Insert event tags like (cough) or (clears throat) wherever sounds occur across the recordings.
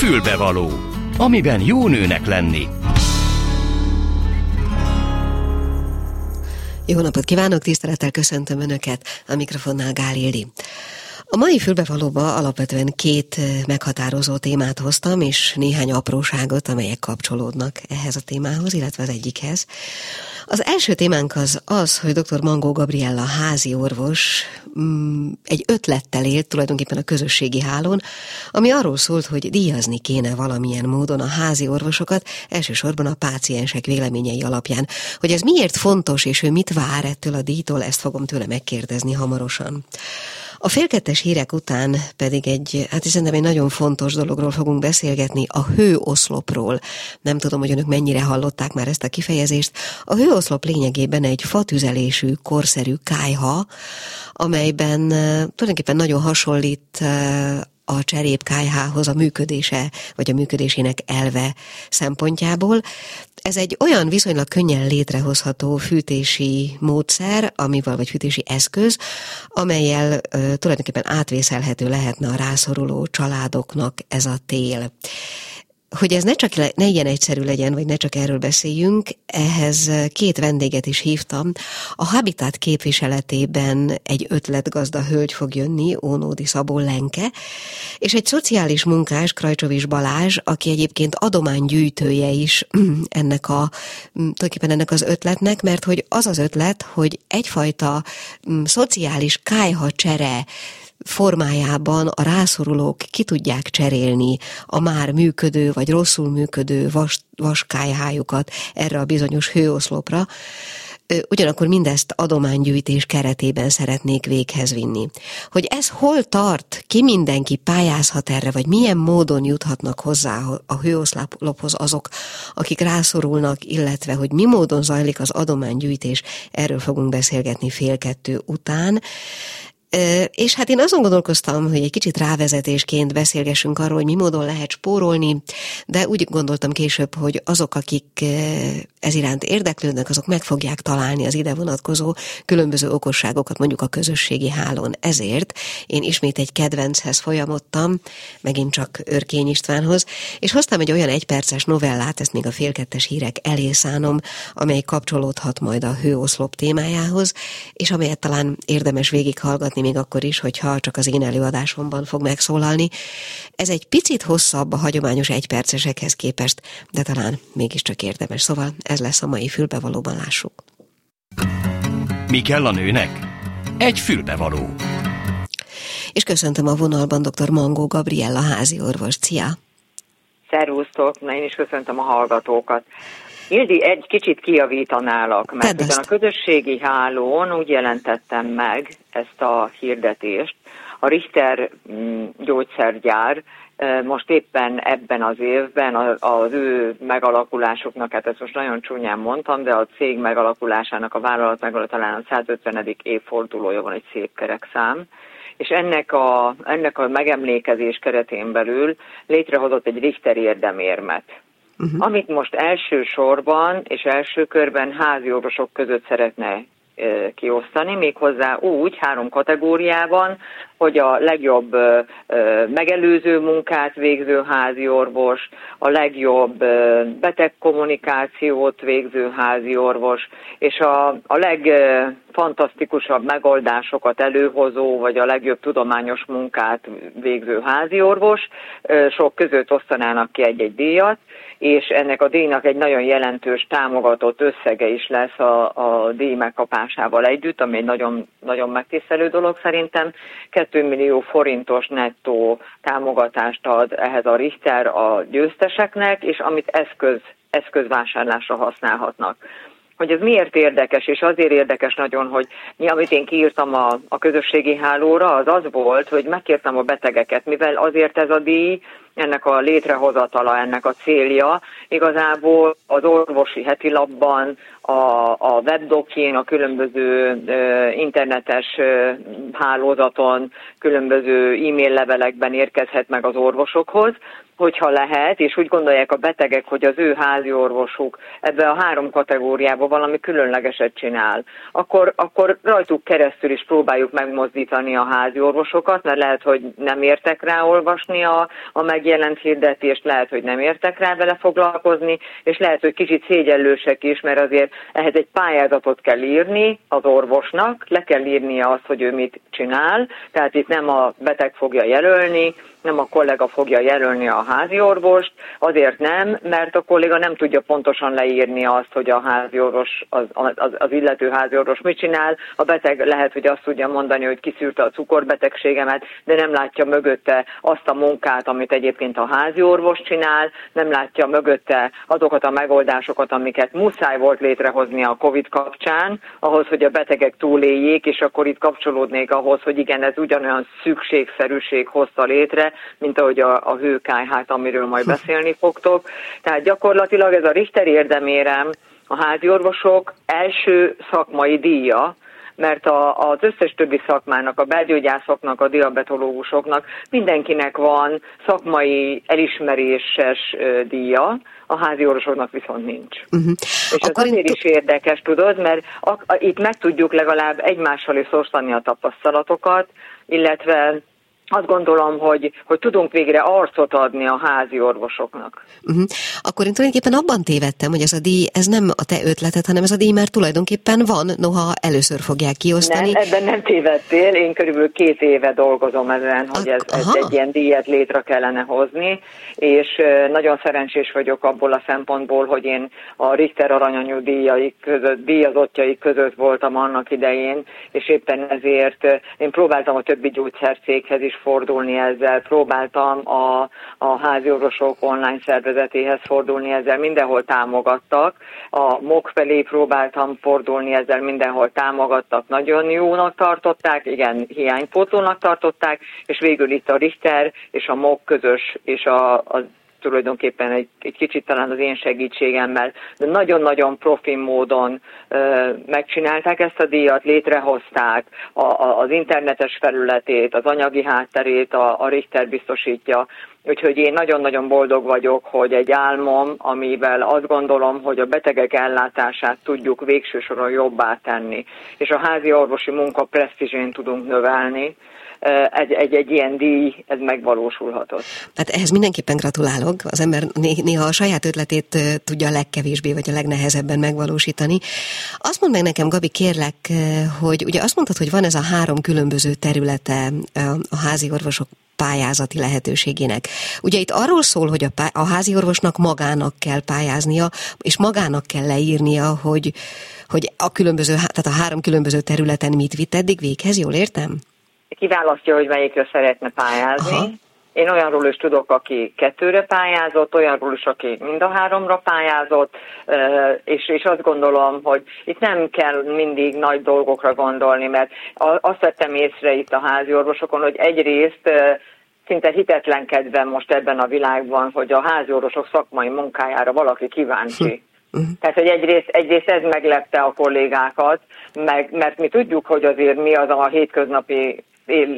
Fülbevaló, amiben jó nőnek lenni. Jó napot kívánok, tisztelettel köszöntöm Önöket, a mikrofonnál Gál Ildi. A mai fülbevalóba alapvetően két meghatározó témát hoztam, és néhány apróságot, amelyek kapcsolódnak ehhez a témához, illetve az egyikhez. Az első témánk az az, hogy dr. Mangó Gabriella házi orvos mm, egy ötlettel élt tulajdonképpen a közösségi hálón, ami arról szólt, hogy díjazni kéne valamilyen módon a házi orvosokat, elsősorban a páciensek véleményei alapján. Hogy ez miért fontos, és ő mit vár ettől a díjtól, ezt fogom tőle megkérdezni hamarosan. A félkettes hírek után pedig egy, hát szerintem egy nagyon fontos dologról fogunk beszélgetni, a hőoszlopról. Nem tudom, hogy önök mennyire hallották már ezt a kifejezést. A hőoszlop lényegében egy fatüzelésű, korszerű kájha, amelyben tulajdonképpen nagyon hasonlít a cserépkájhához a működése, vagy a működésének elve szempontjából. Ez egy olyan viszonylag könnyen létrehozható fűtési módszer, amivel vagy fűtési eszköz, amelyel ö, tulajdonképpen átvészelhető lehetne a rászoruló családoknak ez a tél hogy ez ne csak le, ne ilyen egyszerű legyen, vagy ne csak erről beszéljünk, ehhez két vendéget is hívtam. A Habitat képviseletében egy ötletgazda hölgy fog jönni, Ónódi Szabó Lenke, és egy szociális munkás, Krajcsovics Balázs, aki egyébként adománygyűjtője is (clears throat) ennek a, tulajdonképpen ennek az ötletnek, mert hogy az az ötlet, hogy egyfajta szociális kájha csere formájában a rászorulók ki tudják cserélni a már működő vagy rosszul működő vas, vaskályhájukat erre a bizonyos hőoszlopra, ugyanakkor mindezt adománygyűjtés keretében szeretnék véghez vinni. Hogy ez hol tart, ki mindenki pályázhat erre, vagy milyen módon juthatnak hozzá a hőoszlophoz azok, akik rászorulnak, illetve hogy mi módon zajlik az adománygyűjtés, erről fogunk beszélgetni fél kettő után. És hát én azon gondolkoztam, hogy egy kicsit rávezetésként beszélgessünk arról, hogy mi módon lehet spórolni, de úgy gondoltam később, hogy azok, akik ez iránt érdeklődnek, azok meg fogják találni az ide vonatkozó különböző okosságokat mondjuk a közösségi hálón. Ezért én ismét egy kedvenchez folyamodtam, megint csak Örkény Istvánhoz, és hoztam egy olyan egyperces novellát, ezt még a félkettes hírek elé szánom, amely kapcsolódhat majd a hőoszlop témájához, és amelyet talán érdemes végighallgatni hallgatni még akkor is, hogyha csak az én előadásomban fog megszólalni. Ez egy picit hosszabb a hagyományos egypercesekhez képest, de talán mégiscsak érdemes. Szóval ez lesz a mai fülbevalóban, lássuk. Mi kell a nőnek? Egy fülbevaló. És köszöntöm a vonalban dr. Mangó Gabriella házi orvos. Szia! Szervusztok, na én is köszöntöm a hallgatókat. Ildi, egy kicsit kiavítanálak, mert ugyan a közösségi hálón úgy jelentettem meg ezt a hirdetést. A Richter mm, gyógyszergyár most éppen ebben az évben az ő megalakulásuknak, hát ezt most nagyon csúnyán mondtam, de a cég megalakulásának, a vállalat megalakulásának talán a 150. évfordulója van egy szép kerek szám, és ennek a, ennek a megemlékezés keretén belül létrehozott egy Richter érdemérmet uh-huh. amit most elsősorban és első körben házi orvosok között szeretne kiosztani, méghozzá úgy, három kategóriában, hogy a legjobb megelőző munkát végző házi orvos, a legjobb betegkommunikációt végző házi orvos, és a, a legfantasztikusabb megoldásokat előhozó, vagy a legjobb tudományos munkát végző házi orvos, sok között osztanának ki egy-egy díjat, és ennek a díjnak egy nagyon jelentős támogatott összege is lesz a, a díj megkapásával együtt, ami egy nagyon, nagyon megtisztelő dolog szerintem. 2 millió forintos nettó támogatást ad ehhez a Richter a győzteseknek, és amit eszköz, eszközvásárlásra használhatnak. Hogy ez miért érdekes, és azért érdekes nagyon, hogy mi, amit én kiírtam a, a közösségi hálóra, az az volt, hogy megkértem a betegeket, mivel azért ez a díj, ennek a létrehozatala, ennek a célja. Igazából az orvosi heti labban, a, a webdokjén, a különböző ö, internetes ö, hálózaton, különböző e-mail levelekben érkezhet meg az orvosokhoz, hogyha lehet, és úgy gondolják a betegek, hogy az ő házi orvosuk ebbe a három kategóriába valami különlegeset csinál, akkor, akkor rajtuk keresztül is próbáljuk megmozdítani a házi orvosokat, mert lehet, hogy nem értek rá olvasni a, a meg megjelent hirdetést, lehet, hogy nem értek rá vele foglalkozni, és lehet, hogy kicsit szégyellősek is, mert azért ehhez egy pályázatot kell írni az orvosnak, le kell írnia azt, hogy ő mit csinál, tehát itt nem a beteg fogja jelölni, nem a kollega fogja jelölni a házi orvost, azért nem, mert a kolléga nem tudja pontosan leírni azt, hogy a házi orvos, az, az, az illető házi orvos mit csinál. A beteg lehet, hogy azt tudja mondani, hogy kiszűrte a cukorbetegségemet, de nem látja mögötte azt a munkát, amit egyébként a házi orvos csinál, nem látja mögötte azokat a megoldásokat, amiket muszáj volt létrehozni a COVID kapcsán, ahhoz, hogy a betegek túléljék, és akkor itt kapcsolódnék ahhoz, hogy igen, ez ugyanolyan szükségszerűség hozta létre, mint ahogy a, a hőkájhát, amiről majd beszélni fogtok. Tehát gyakorlatilag ez a Richter érdemérem a háziorvosok első szakmai díja, mert a, az összes többi szakmának, a belgyógyászoknak, a diabetológusoknak mindenkinek van szakmai elismeréses díja, a házi orvosoknak viszont nincs. Uh-huh. És ez Akkor azért is érdekes, tudod, mert a, a, itt meg tudjuk legalább egymással is osztani a tapasztalatokat, illetve azt gondolom, hogy, hogy tudunk végre arcot adni a házi orvosoknak. Uh-huh. Akkor én tulajdonképpen abban tévedtem, hogy ez a díj, ez nem a te ötleted, hanem ez a díj már tulajdonképpen van, noha először fogják kiosztani. Nem, ebben nem tévedtél, én körülbelül két éve dolgozom ezen, hogy ez, ez egy ilyen díjat létre kellene hozni, és nagyon szerencsés vagyok abból a szempontból, hogy én a Richter aranyanyú díjai között, díjazottjai között voltam annak idején, és éppen ezért én próbáltam a többi gyógyszercéghez is fordulni ezzel, próbáltam a, a háziorvosok online szervezetéhez fordulni ezzel, mindenhol támogattak, a MOK felé próbáltam fordulni ezzel, mindenhol támogattak, nagyon jónak tartották, igen, hiánypótlónak tartották, és végül itt a Richter és a MOK közös, és a, az tulajdonképpen egy, egy kicsit talán az én segítségemmel, de nagyon-nagyon profi módon ö, megcsinálták ezt a díjat, létrehozták a, a, az internetes felületét, az anyagi hátterét, a, a Richter biztosítja, Úgyhogy én nagyon-nagyon boldog vagyok, hogy egy álmom, amivel azt gondolom, hogy a betegek ellátását tudjuk végső soron jobbá tenni, és a házi orvosi munka presztízsén tudunk növelni, egy, egy, egy ilyen díj, ez megvalósulhatott. Tehát ehhez mindenképpen gratulálok. Az ember néha a saját ötletét tudja a legkevésbé, vagy a legnehezebben megvalósítani. Azt mondd meg nekem, Gabi, kérlek, hogy ugye azt mondtad, hogy van ez a három különböző területe a házi orvosok pályázati lehetőségének. Ugye itt arról szól, hogy a, pá- a házi orvosnak magának kell pályáznia, és magának kell leírnia, hogy, hogy a különböző, tehát a három különböző területen mit vitt eddig véghez, jól értem? Kiválasztja, hogy melyikre szeretne pályázni. Aha. Én olyanról is tudok, aki kettőre pályázott, olyanról is, aki mind a háromra pályázott, és, és azt gondolom, hogy itt nem kell mindig nagy dolgokra gondolni, mert azt vettem észre itt a házi orvosokon, hogy egyrészt szinte hitetlenkedve most ebben a világban, hogy a házi orvosok szakmai munkájára valaki kíváncsi. Uh-huh. Tehát, hogy egyrészt, egyrészt ez meglepte a kollégákat, meg, mert mi tudjuk, hogy azért mi az a hétköznapi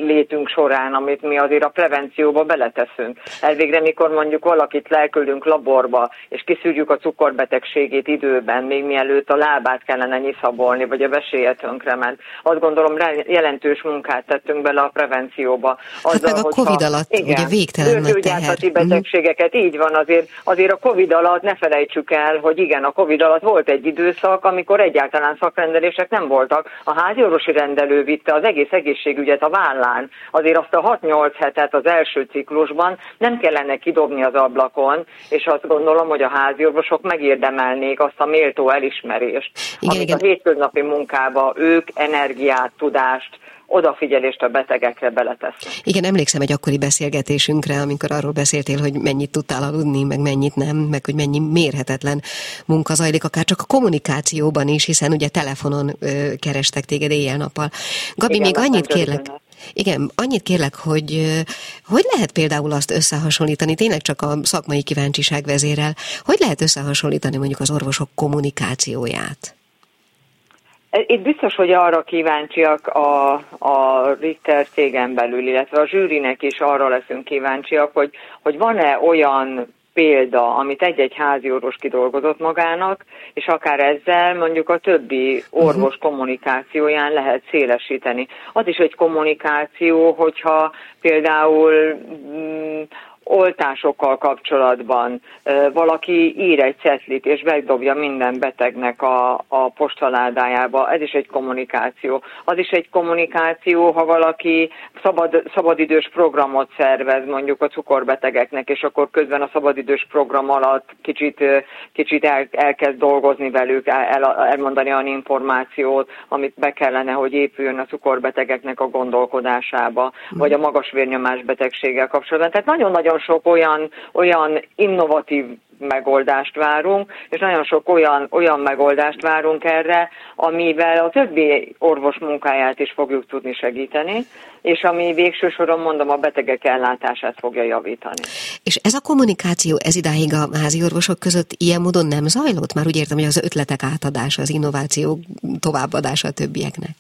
létünk során, amit mi azért a prevencióba beleteszünk. Elvégre, mikor mondjuk valakit lelkülünk laborba, és kiszűrjük a cukorbetegségét időben, még mielőtt a lábát kellene nyiszabolni, vagy a veséje tönkrement. Azt gondolom, jelentős munkát tettünk bele a prevencióba. Azzal, hát meg a Covid alatt, igen, ugye végtelen nagy teher. Mhm. betegségeket, így van, azért, azért a Covid alatt ne felejtsük el, hogy igen, a Covid alatt volt egy időszak, amikor egyáltalán szakrendelések nem voltak. A háziorvosi rendelő vitte az egész egészségügyet a vállán. Azért azt a 6-8 hetet az első ciklusban nem kellene kidobni az ablakon, és azt gondolom, hogy a háziorvosok megérdemelnék azt a méltó elismerést, igen, amit igen. a hétköznapi munkába ők energiát, tudást, odafigyelést a betegekre beletesz. Igen, emlékszem egy akkori beszélgetésünkre, amikor arról beszéltél, hogy mennyit tudtál aludni, meg mennyit nem, meg hogy mennyi mérhetetlen munka zajlik, akár csak a kommunikációban is, hiszen ugye telefonon ö, kerestek téged éjjel-nappal. Gabi, Igen, még annyit kérlek, igen, annyit kérlek, hogy hogy lehet például azt összehasonlítani, tényleg csak a szakmai kíváncsiság vezérel, hogy lehet összehasonlítani mondjuk az orvosok kommunikációját? Itt biztos, hogy arra kíváncsiak a, a Richter cégen belül, illetve a zsűrinek is arra leszünk kíváncsiak, hogy, hogy van-e olyan példa, amit egy-egy házi orvos kidolgozott magának, és akár ezzel mondjuk a többi orvos mhm. kommunikációján lehet szélesíteni. Az is egy kommunikáció, hogyha például mm, oltásokkal kapcsolatban valaki ír egy cetlit, és begdobja minden betegnek a, a postaládájába, ez is egy kommunikáció. Az is egy kommunikáció, ha valaki szabad, szabadidős programot szervez mondjuk a cukorbetegeknek, és akkor közben a szabadidős program alatt kicsit, kicsit el, elkezd dolgozni velük, el, elmondani olyan információt, amit be kellene, hogy épüljön a cukorbetegeknek a gondolkodásába, vagy a magas vérnyomás betegséggel kapcsolatban. Tehát nagyon-nagyon sok olyan, olyan innovatív megoldást várunk, és nagyon sok olyan, olyan megoldást várunk erre, amivel a többi orvos munkáját is fogjuk tudni segíteni, és ami végső soron mondom a betegek ellátását fogja javítani. És ez a kommunikáció ez idáig a házi orvosok között ilyen módon nem zajlott? Már úgy értem, hogy az ötletek átadása, az innováció továbbadása a többieknek.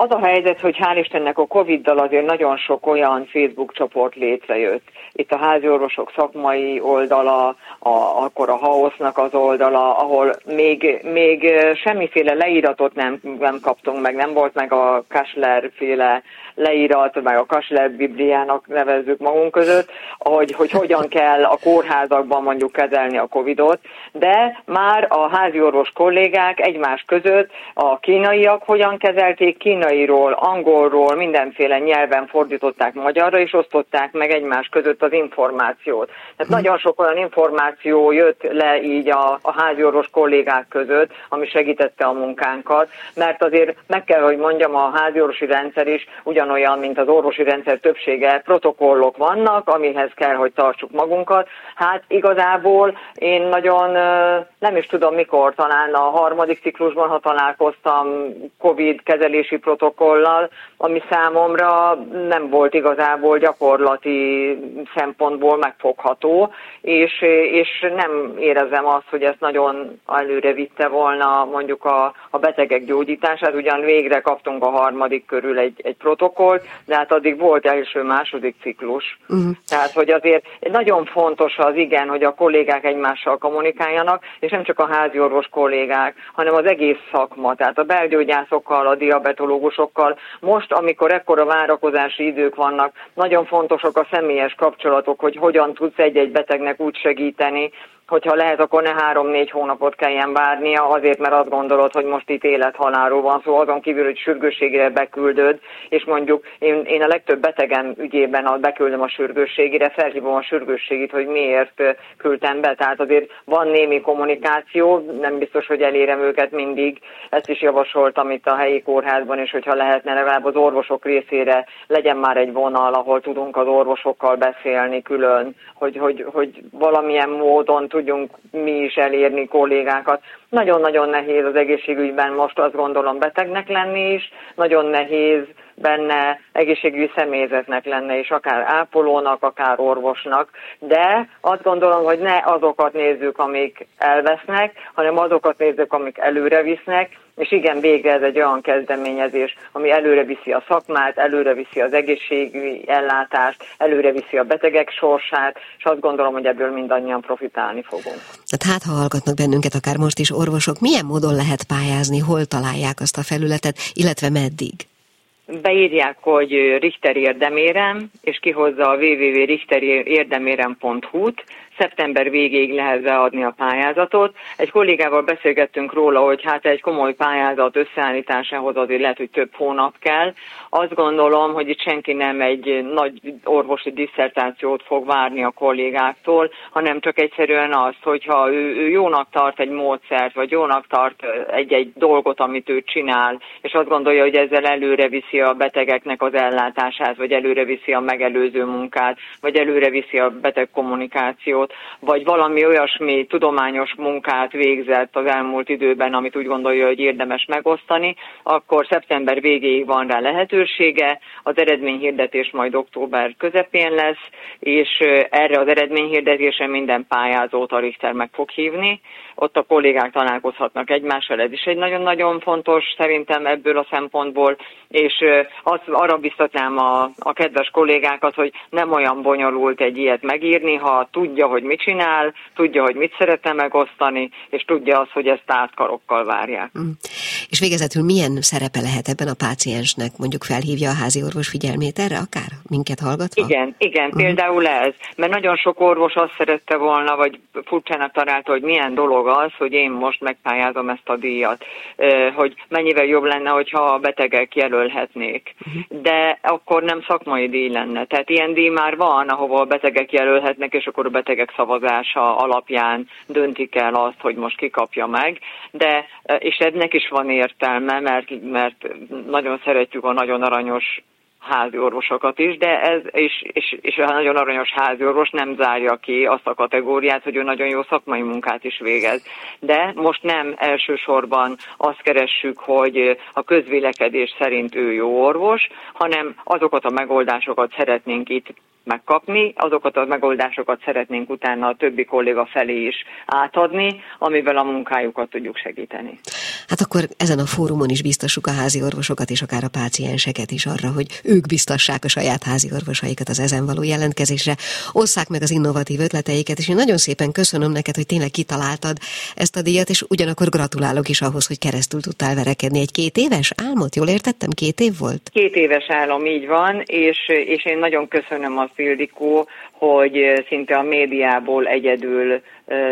Az a helyzet, hogy hál' Istennek a Covid-dal azért nagyon sok olyan Facebook csoport létrejött. Itt a háziorvosok szakmai oldala, a, akkor a haosznak az oldala, ahol még, még semmiféle leíratot nem, nem kaptunk meg, nem volt meg a Kásler féle leírat, meg a Kásler Bibliának nevezzük magunk között, hogy, hogy hogyan kell a kórházakban mondjuk kezelni a Covidot, de már a háziorvos kollégák egymás között a kínaiak hogyan kezelték kínai kínairól, angolról, mindenféle nyelven fordították magyarra, és osztották meg egymás között az információt. Tehát nagyon sok olyan információ jött le így a, a háziorvos kollégák között, ami segítette a munkánkat, mert azért meg kell, hogy mondjam, a háziorvosi rendszer is ugyanolyan, mint az orvosi rendszer többsége, protokollok vannak, amihez kell, hogy tartsuk magunkat. Hát igazából én nagyon nem is tudom mikor, talán a harmadik ciklusban, ha találkoztam COVID kezelési protokollal, ami számomra nem volt igazából gyakorlati szempontból megfogható, és, és nem érezem azt, hogy ezt nagyon előre vitte volna mondjuk a, a betegek gyógyítását, ugyan végre kaptunk a harmadik körül egy, egy protokollt, de hát addig volt első-második ciklus. Uh-huh. Tehát, hogy azért nagyon fontos az igen, hogy a kollégák egymással kommunikáljanak, és nem csak a háziorvos kollégák, hanem az egész szakma, tehát a belgyógyászokkal, a diabetológus pedagógusokkal. Most, amikor ekkora várakozási idők vannak, nagyon fontosak a személyes kapcsolatok, hogy hogyan tudsz egy-egy betegnek úgy segíteni, hogyha lehet, akkor ne három-négy hónapot kelljen várnia, azért, mert azt gondolod, hogy most itt élethalálról van szó, azon kívül, hogy sürgősségre beküldöd, és mondjuk én, én a legtöbb betegem ügyében a beküldöm a sürgősségére, felhívom a sürgősségét, hogy miért küldtem be, tehát azért van némi kommunikáció, nem biztos, hogy elérem őket mindig, ezt is javasoltam itt a helyi kórházban, és hogyha lehetne legalább az orvosok részére legyen már egy vonal, ahol tudunk az orvosokkal beszélni külön, hogy, hogy, hogy valamilyen módon tudjunk mi is elérni kollégákat. Nagyon-nagyon nehéz az egészségügyben most azt gondolom betegnek lenni is, nagyon nehéz benne egészségügyi személyzetnek lenne, és akár ápolónak, akár orvosnak, de azt gondolom, hogy ne azokat nézzük, amik elvesznek, hanem azokat nézzük, amik előre visznek, és igen, végre ez egy olyan kezdeményezés, ami előre viszi a szakmát, előre viszi az egészségügyi ellátást, előre viszi a betegek sorsát, és azt gondolom, hogy ebből mindannyian profitálni fogunk. Hát, hát ha hallgatnak bennünket akár most is orvosok, milyen módon lehet pályázni, hol találják azt a felületet, illetve meddig? beírják, hogy Richter érdemérem, és kihozza a www.richterérdemerem.hu-t, szeptember végéig lehet beadni a pályázatot. Egy kollégával beszélgettünk róla, hogy hát egy komoly pályázat összeállításához azért lehet, hogy több hónap kell. Azt gondolom, hogy itt senki nem egy nagy orvosi disszertációt fog várni a kollégáktól, hanem csak egyszerűen az, hogyha ő, ő jónak tart egy módszert, vagy jónak tart egy-egy dolgot, amit ő csinál, és azt gondolja, hogy ezzel előre viszi a betegeknek az ellátását, vagy előre viszi a megelőző munkát, vagy előre viszi a beteg kommunikációt, vagy valami olyasmi tudományos munkát végzett az elmúlt időben, amit úgy gondolja, hogy érdemes megosztani, akkor szeptember végéig van rá lehetősége, az eredményhirdetés majd október közepén lesz, és erre az eredményhirdetésre minden pályázót a Richter meg fog hívni, ott a kollégák találkozhatnak egymással, ez is egy nagyon-nagyon fontos szerintem ebből a szempontból, és az, arra biztatnám a, a kedves kollégákat, hogy nem olyan bonyolult egy ilyet megírni, ha tudja, hogy hogy mit csinál, tudja, hogy mit szeretne megosztani, és tudja azt, hogy ezt átkarokkal várják. Mm. És végezetül milyen szerepe lehet ebben a páciensnek? Mondjuk felhívja a házi orvos figyelmét erre akár? Minket hallgatva? Igen, igen, uh-huh. például ez. Mert nagyon sok orvos azt szerette volna, vagy furcsának találta, hogy milyen dolog az, hogy én most megpályázom ezt a díjat. Hogy mennyivel jobb lenne, hogyha a betegek jelölhetnék. Uh-huh. De akkor nem szakmai díj lenne. Tehát ilyen díj már van, ahova a betegek jelölhetnek, és akkor a betegek szavazása alapján döntik el azt, hogy most kikapja meg. De, és ennek is van értelme, mert, mert nagyon szeretjük a nagyon aranyos házi orvosokat is, de ez és, és, és a nagyon aranyos házi orvos nem zárja ki azt a kategóriát, hogy ő nagyon jó szakmai munkát is végez. De most nem elsősorban azt keressük, hogy a közvélekedés szerint ő jó orvos, hanem azokat a megoldásokat szeretnénk itt megkapni, azokat a megoldásokat szeretnénk utána a többi kolléga felé is átadni, amivel a munkájukat tudjuk segíteni. Hát akkor ezen a fórumon is biztosuk a házi orvosokat és akár a pácienseket is arra, hogy ők biztassák a saját házi orvosaikat az ezen való jelentkezésre, osszák meg az innovatív ötleteiket, és én nagyon szépen köszönöm neked, hogy tényleg kitaláltad ezt a díjat, és ugyanakkor gratulálok is ahhoz, hogy keresztül tudtál verekedni. Egy két éves álmot, jól értettem? Két év volt? Két éves álom, így van, és, és én nagyon köszönöm azt, Ildikó, hogy szinte a médiából egyedül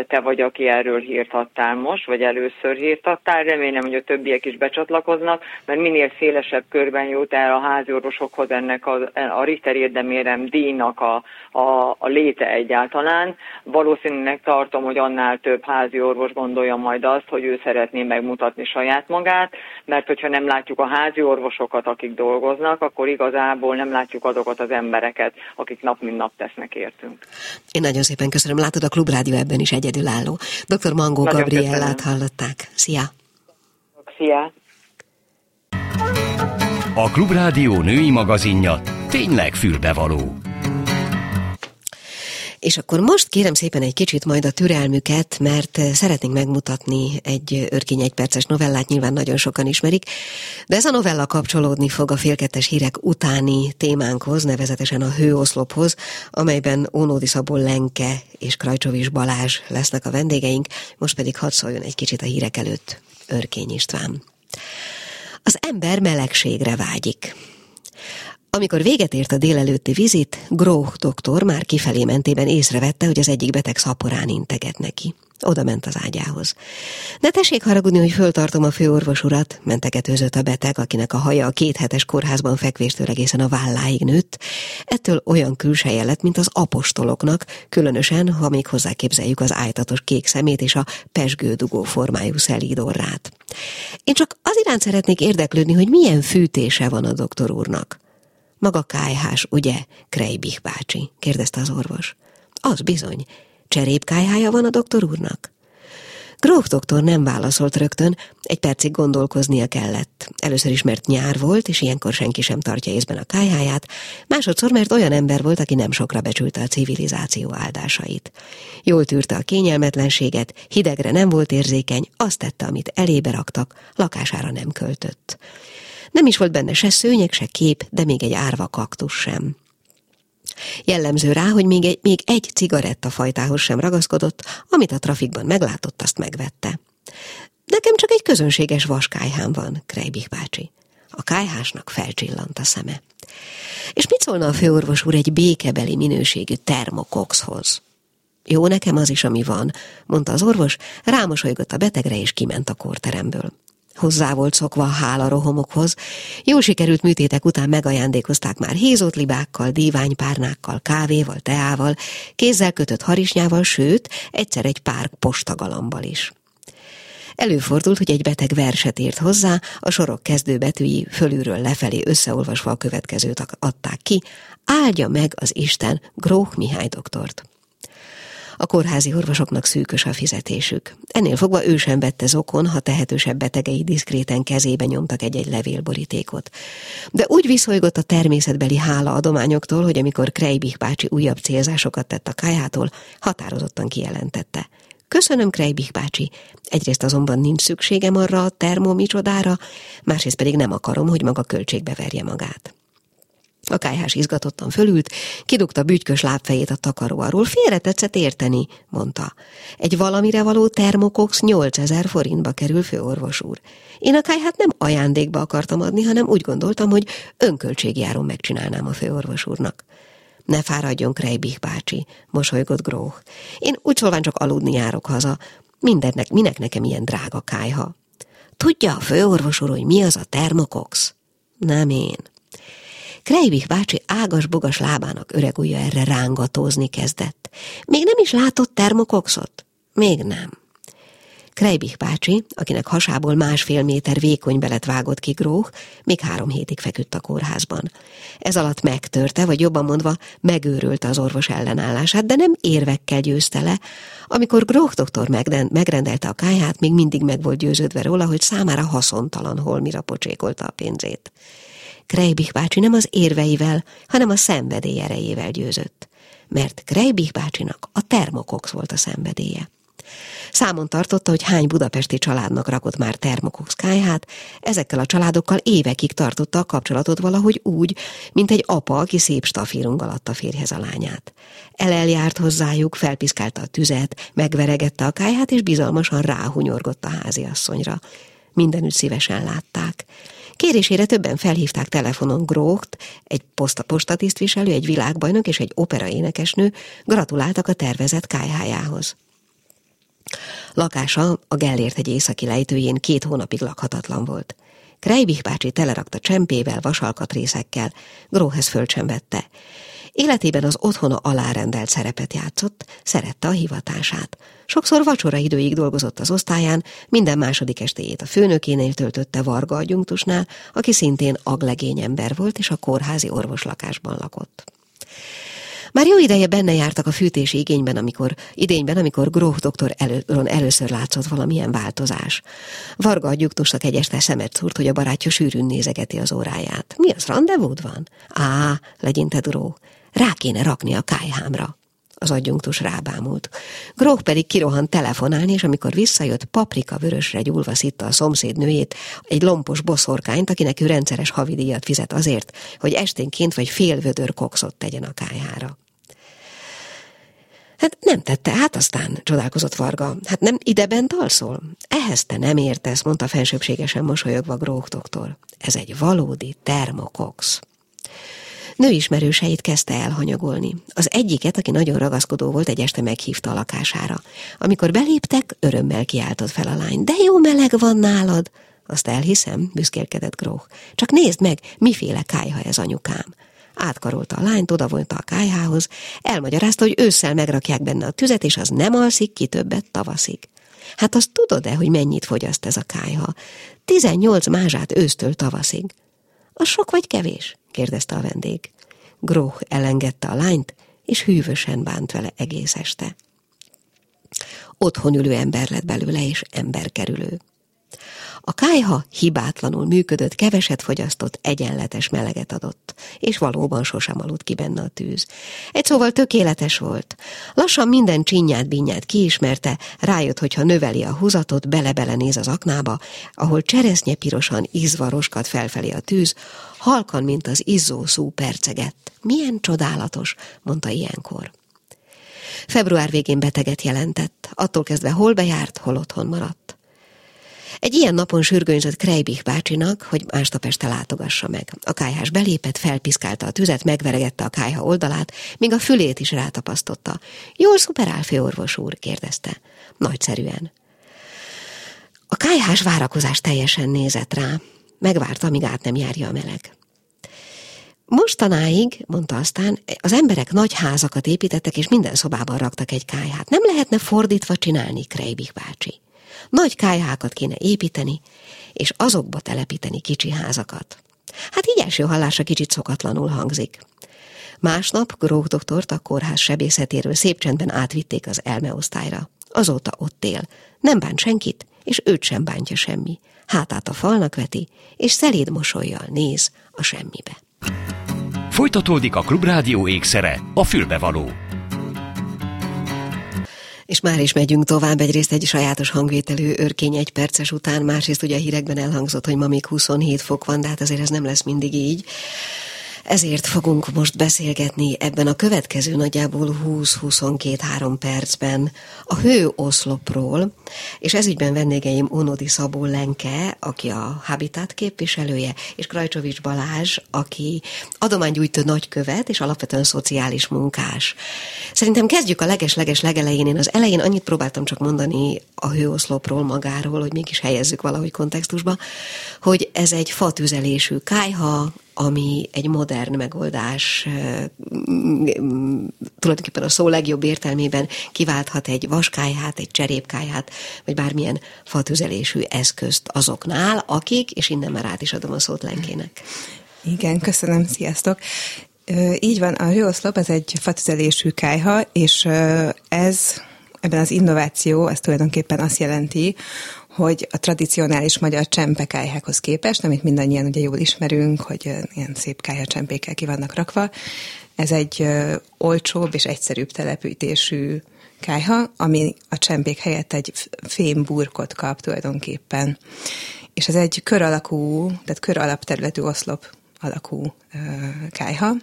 te vagy, aki erről hírt adtál most, vagy először hírt adtál. Remélem, hogy a többiek is becsatlakoznak, mert minél szélesebb körben jut el a háziorvosokhoz ennek a, a Richter érdemérem díjnak a, a, a léte egyáltalán. Valószínűleg tartom, hogy annál több házi orvos gondolja majd azt, hogy ő szeretné megmutatni saját magát, mert hogyha nem látjuk a házi orvosokat, akik dolgoznak, akkor igazából nem látjuk azokat az embereket, akik nap mint nap tesznek értünk. Én nagyon szépen köszönöm. Látod, a Klubrádió ebben is egyedülálló. Dr. Mangó nagyon Gabriellát köszönöm. hallották. Szia! Szia! A Klubrádió női magazinja tényleg fülbevaló. És akkor most kérem szépen egy kicsit majd a türelmüket, mert eh, szeretnénk megmutatni egy örkény egyperces novellát, nyilván nagyon sokan ismerik, de ez a novella kapcsolódni fog a félkettes hírek utáni témánkhoz, nevezetesen a hőoszlophoz, amelyben Ónódi Szabó Lenke és Krajcsovics Balázs lesznek a vendégeink, most pedig hadd szóljon egy kicsit a hírek előtt Örkény István. Az ember melegségre vágyik. Amikor véget ért a délelőtti vizit, Groh doktor már kifelé mentében észrevette, hogy az egyik beteg szaporán integet neki. Oda ment az ágyához. Ne tessék haragudni, hogy föltartom a főorvos urat, mentegetőzött a beteg, akinek a haja a kéthetes kórházban fekvéstől egészen a válláig nőtt. Ettől olyan külseje lett, mint az apostoloknak, különösen, ha még hozzá képzeljük az ájtatos kék szemét és a pesgődugó formájú szelídorrát. Én csak az iránt szeretnék érdeklődni, hogy milyen fűtése van a doktor úrnak. Maga kájhás, ugye, Krejbich bácsi? kérdezte az orvos. Az bizony. Cserépkájhája van a doktor úrnak? Gróf doktor nem válaszolt rögtön, egy percig gondolkoznia kellett. Először is, mert nyár volt, és ilyenkor senki sem tartja észben a kájháját, másodszor, mert olyan ember volt, aki nem sokra becsülte a civilizáció áldásait. Jól tűrte a kényelmetlenséget, hidegre nem volt érzékeny, azt tette, amit elébe raktak, lakására nem költött. Nem is volt benne se szőnyeg, se kép, de még egy árva kaktus sem. Jellemző rá, hogy még egy, még egy cigaretta fajtához sem ragaszkodott, amit a trafikban meglátott, azt megvette. Nekem csak egy közönséges vaskájhám van, Krejbik bácsi. A kájhásnak felcsillant a szeme. És mit szólna a főorvos úr egy békebeli minőségű termokoxhoz? Jó, nekem az is, ami van, mondta az orvos, rámosolygott a betegre és kiment a kórteremből. Hozzá volt szokva a hála rohomokhoz. Jól sikerült műtétek után megajándékozták már hézott libákkal, díványpárnákkal, kávéval, teával, kézzel kötött harisnyával, sőt, egyszer egy pár postagalambal is. Előfordult, hogy egy beteg verset írt hozzá, a sorok kezdőbetűi fölülről lefelé összeolvasva a következőt adták ki, áldja meg az Isten Gróh Mihály doktort. A kórházi orvosoknak szűkös a fizetésük. Ennél fogva ő sem vette zokon, ha tehetősebb betegei diszkréten kezébe nyomtak egy-egy levélborítékot. De úgy viszolygott a természetbeli hála adományoktól, hogy amikor Krejbich bácsi újabb célzásokat tett a kájától, határozottan kijelentette. Köszönöm, Krejbich bácsi. Egyrészt azonban nincs szükségem arra a termomicsodára, másrészt pedig nem akarom, hogy maga költségbe verje magát. A kájhás izgatottan fölült, kidugta bütykös lábfejét a takaró alól. Félre tetszett érteni, mondta. Egy valamire való termokox 8000 forintba kerül, főorvos úr. Én a kájhát nem ajándékba akartam adni, hanem úgy gondoltam, hogy önköltségjáron megcsinálnám a főorvos úrnak. Ne fáradjon, Krejbich bácsi, mosolygott Gróh. Én úgy szólván csak aludni járok haza. Mindennek, minek nekem ilyen drága kájha? Tudja a főorvos úr, hogy mi az a termokox? Nem én. Krejbich bácsi ágas-bogas lábának öreg ujja erre rángatózni kezdett. Még nem is látott termokoxot? Még nem. Krejbich bácsi, akinek hasából másfél méter vékony belet vágott ki Gróh, még három hétig feküdt a kórházban. Ez alatt megtörte, vagy jobban mondva, megőrülte az orvos ellenállását, de nem érvekkel győzte le. Amikor Gróh doktor megrendelte a káját, még mindig meg volt győződve róla, hogy számára haszontalan holmira pocsékolta a pénzét. Krejbich bácsi nem az érveivel, hanem a szenvedély erejével győzött. Mert Krejbich bácsinak a termokox volt a szenvedélye. Számon tartotta, hogy hány budapesti családnak rakott már termokox kájhát, ezekkel a családokkal évekig tartotta a kapcsolatot valahogy úgy, mint egy apa, aki szép stafírung alatt a férjhez a lányát. Eleljárt hozzájuk, felpiszkálta a tüzet, megveregette a kájhát, és bizalmasan ráhunyorgott a háziasszonyra. Mindenütt szívesen látták. Kérésére többen felhívták telefonon Grókt, egy posta postatisztviselő, egy világbajnok és egy operaénekesnő gratuláltak a tervezett kájhájához. Lakása a Gellért egy északi lejtőjén két hónapig lakhatatlan volt. Krejbich bácsi telerakta csempével, vasalkatrészekkel, Gróhez föl sem vette. Életében az otthona alárendelt szerepet játszott, szerette a hivatását. Sokszor vacsora időig dolgozott az osztályán, minden második estéjét a főnökénél töltötte Varga adjunktusnál, aki szintén aglegény ember volt, és a kórházi orvoslakásban lakott. Már jó ideje benne jártak a fűtési igényben, amikor, idényben, amikor Gróf doktor elő, először látszott valamilyen változás. Varga adjuktusnak egy este szemet szúrt, hogy a barátja sűrűn nézegeti az óráját. Mi az, rendezvúd van? Á, legyintett Gróf. Rá kéne rakni a kájhámra. Az adjunktus rábámult. Gróh pedig kirohant telefonálni, és amikor visszajött, paprika vörösre gyúlva szitta a szomszéd nőjét, egy lompos boszorkányt, akinek ő rendszeres havidíjat fizet azért, hogy esténként vagy fél vödör kokszot tegyen a kájhára. Hát nem tette át aztán, csodálkozott Varga. Hát nem ideben alszol? Ehhez te nem értesz, mondta fensőbségesen mosolyogva Gróh doktor. Ez egy valódi termokox. Nőismerőseit kezdte elhanyagolni. Az egyiket, aki nagyon ragaszkodó volt, egy este meghívta a lakására. Amikor beléptek, örömmel kiáltott fel a lány. De jó meleg van nálad! Azt elhiszem, büszkélkedett Gróh. Csak nézd meg, miféle kájha ez anyukám. Átkarolta a lányt, odavonta a kájhához, elmagyarázta, hogy ősszel megrakják benne a tüzet, és az nem alszik ki többet tavaszig. Hát azt tudod-e, hogy mennyit fogyaszt ez a kájha? Tizennyolc mázsát ősztől tavaszig. Az sok vagy kevés? Kérdezte a vendég. Gróh elengedte a lányt, és hűvösen bánt vele egész este. Otthon ülő ember lett belőle, és emberkerülő. A kájha hibátlanul működött, keveset fogyasztott, egyenletes meleget adott, és valóban sosem aludt ki benne a tűz. Egy szóval tökéletes volt. Lassan minden csinyát, binyát kiismerte, rájött, hogy ha növeli a húzatot, bele-bele néz az aknába, ahol cseresznye pirosan ízva roskad felfelé a tűz, halkan, mint az izzó szú percegett. Milyen csodálatos, mondta ilyenkor. Február végén beteget jelentett, attól kezdve hol bejárt, hol otthon maradt. Egy ilyen napon sürgőnyzött Krejbich bácsinak, hogy másnap este látogassa meg. A kájhás belépett, felpiszkálta a tüzet, megveregette a kájha oldalát, még a fülét is rátapasztotta. Jól szuperál, főorvos úr, kérdezte. Nagyszerűen. A kájhás várakozás teljesen nézett rá. Megvárta, amíg át nem járja a meleg. Mostanáig, mondta aztán, az emberek nagy házakat építettek, és minden szobában raktak egy kájhát. Nem lehetne fordítva csinálni, Krejbich bácsi. Nagy kájhákat kéne építeni, és azokba telepíteni kicsi házakat. Hát így első hallásra kicsit szokatlanul hangzik. Másnap Grók doktort a kórház sebészetéről szép csendben átvitték az elmeosztályra. Azóta ott él, nem bánt senkit, és őt sem bántja semmi. Hátát a falnak veti, és szeléd mosolyjal néz a semmibe. Folytatódik a Klubrádió ékszere, a fülbevaló. És már is megyünk tovább, egyrészt egy sajátos hangvételű örkény egy perces után, másrészt ugye a hírekben elhangzott, hogy ma még 27 fok van, de hát azért ez nem lesz mindig így. Ezért fogunk most beszélgetni ebben a következő nagyjából 20-22-3 percben a hőoszlopról, és ezügyben vendégeim Onodi Szabó Lenke, aki a Habitat képviselője, és Krajcsovics Balázs, aki adománygyújtó nagykövet, és alapvetően szociális munkás. Szerintem kezdjük a leges-leges legelején. Én az elején annyit próbáltam csak mondani a hőoszlopról magáról, hogy mégis helyezzük valahogy kontextusba, hogy ez egy fatüzelésű kájha, ami egy modern megoldás, tulajdonképpen a szó legjobb értelmében kiválthat egy vaskájhát, egy cserépkájhát, vagy bármilyen fatüzelésű eszközt azoknál, akik, és innen már át is adom a szót Lenkének. Igen, köszönöm, sziasztok! Így van, a hőoszlop ez egy fatüzelésű kájha, és ez ebben az innováció, ez tulajdonképpen azt jelenti, hogy a tradicionális magyar csempekájhákhoz képest, amit mindannyian ugye jól ismerünk, hogy ilyen szép kájhacsempékkel ki vannak rakva, ez egy olcsóbb és egyszerűbb telepítésű kájha, ami a csempék helyett egy fémburkot kap tulajdonképpen. És ez egy kör alakú, tehát kör alapterületű oszlop alakú kájha,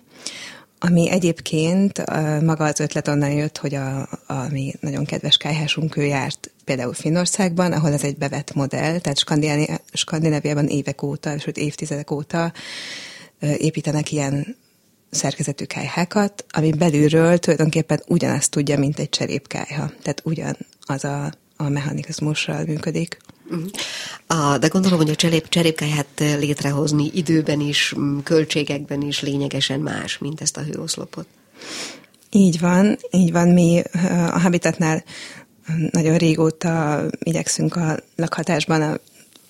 ami egyébként maga az ötlet onnan jött, hogy a, a mi nagyon kedves kájhásunk, ő járt például Finnországban, ahol ez egy bevett modell, tehát Skandináviában évek óta, sőt évtizedek óta építenek ilyen szerkezetű kájhákat, ami belülről tulajdonképpen ugyanazt tudja, mint egy cserépkájha. Tehát ugyan az a, a mechanizmussal működik. Uh, de gondolom, hogy a cserép, cserépkáját létrehozni időben is, költségekben is lényegesen más, mint ezt a hőoszlopot. Így van, így van. Mi a Habitatnál nagyon régóta igyekszünk a lakhatásban a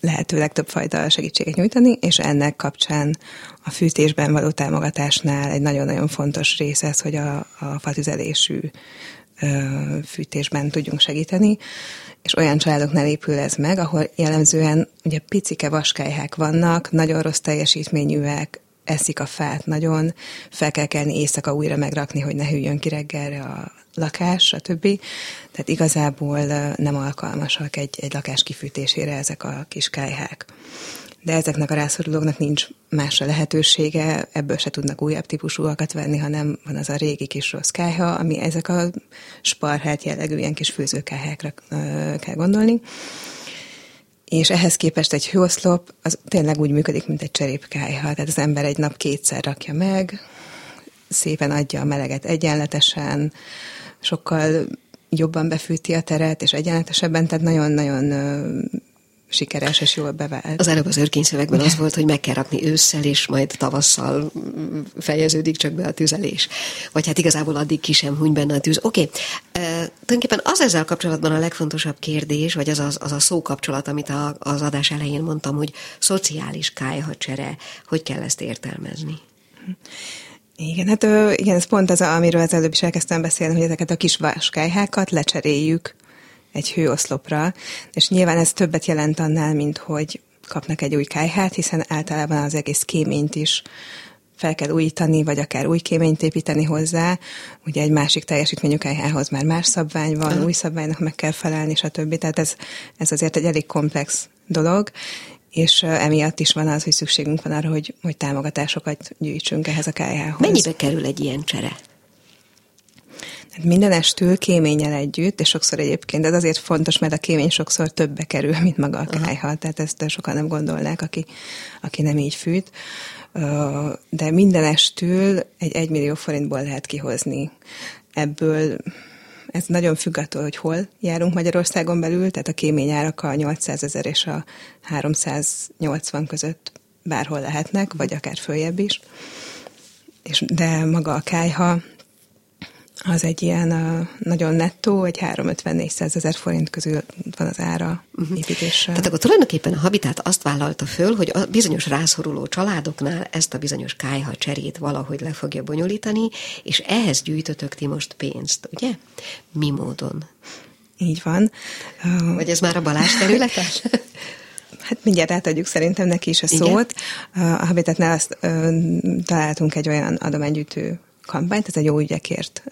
lehető legtöbb fajta segítséget nyújtani, és ennek kapcsán a fűtésben való támogatásnál egy nagyon-nagyon fontos része ez, hogy a, a fatüzelésű fűtésben tudjunk segíteni, és olyan családoknál épül ez meg, ahol jellemzően ugye picike vaskályhák vannak, nagyon rossz teljesítményűek, eszik a fát nagyon, fel kell kelni éjszaka újra megrakni, hogy ne hűljön ki reggelre a lakás, stb. Tehát igazából nem alkalmasak egy, egy lakás kifűtésére ezek a kis kájhák de ezeknek a rászorulóknak nincs másra lehetősége, ebből se tudnak újabb típusúakat venni, hanem van az a régi kis rossz kájha, ami ezek a sparhát jellegű ilyen kis főzőkályhákra kell gondolni. És ehhez képest egy hőoszlop az tényleg úgy működik, mint egy cserépkájha. Tehát az ember egy nap kétszer rakja meg, szépen adja a meleget egyenletesen, sokkal jobban befűti a teret, és egyenletesebben, tehát nagyon-nagyon sikeres és jól bevált. Az előbb az örkényszövegben az volt, hogy meg kell rakni ősszel, és majd tavasszal fejeződik csak be a tüzelés. Vagy hát igazából addig ki sem huny benne a tűz. Oké, okay. uh, tulajdonképpen az ezzel kapcsolatban a legfontosabb kérdés, vagy az az, az a szókapcsolat, amit a, az adás elején mondtam, hogy szociális kájhacsere, hogy kell ezt értelmezni? Igen, hát igen, ez pont az, amiről az előbb is elkezdtem beszélni, hogy ezeket a kis váskályhákat lecseréljük egy hőoszlopra, és nyilván ez többet jelent annál, mint hogy kapnak egy új kájhát, hiszen általában az egész kéményt is fel kell újítani, vagy akár új kéményt építeni hozzá. Ugye egy másik teljesítményű kájhához már más szabvány van, új szabványnak meg kell felelni, stb. Tehát ez, ez azért egy elég komplex dolog, és emiatt is van az, hogy szükségünk van arra, hogy, hogy támogatásokat gyűjtsünk ehhez a kájhához. Mennyibe kerül egy ilyen csere? Hát minden estül kéménnyel együtt, és sokszor egyébként ez azért fontos, mert a kémény sokszor többbe kerül, mint maga a kájha, tehát ezt sokan nem gondolnák, aki, aki nem így fűt. De minden estül egy egymillió forintból lehet kihozni. Ebből ez nagyon függ attól, hogy hol járunk Magyarországon belül, tehát a kéményárak a 800 ezer és a 380 között bárhol lehetnek, vagy akár följebb is. És, de maga a kájha az egy ilyen uh, nagyon nettó, egy 350-400 ezer forint közül van az ára uh-huh. építésre. Tehát akkor tulajdonképpen a Habitat azt vállalta föl, hogy a bizonyos rászoruló családoknál ezt a bizonyos kájha cserét valahogy le fogja bonyolítani, és ehhez gyűjtötök ti most pénzt, ugye? Mi módon? Így van. Uh, Vagy ez már a Balázs területe? (laughs) Hát mindjárt átadjuk szerintem neki is a szót. Igen? A Habitatnál azt uh, találtunk egy olyan adománygyűjtő kampányt, ez egy jó ügyekért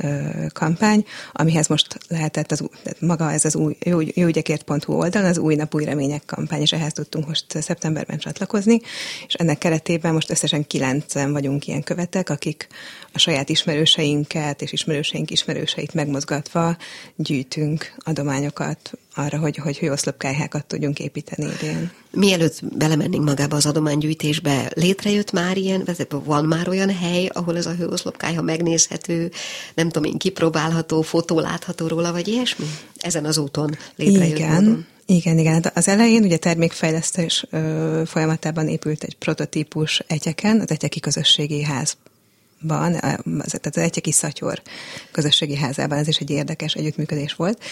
kampány, amihez most lehetett az, maga ez az új, jó, jóügyekért.hu oldalon az új nap új remények kampány, és ehhez tudtunk most szeptemberben csatlakozni, és ennek keretében most összesen kilencen vagyunk ilyen követek, akik a saját ismerőseinket és ismerőseink ismerőseit megmozgatva gyűjtünk adományokat arra, hogy, hogy hőoszlopkályhákat tudjunk építeni idén. Mielőtt belemennénk magába az adománygyűjtésbe, létrejött már ilyen, van már olyan hely, ahol ez a hőoszlopkályha megnézhető, nem tudom én, kipróbálható, fotó látható róla, vagy ilyesmi? Ezen az úton létrejött Igen, módon. Igen, igen. Hát az elején ugye termékfejlesztés folyamatában épült egy prototípus egyeken, az egyeki közösségi ház ban, tehát az Egyeki Szatyor közösségi házában, ez is egy érdekes együttműködés volt,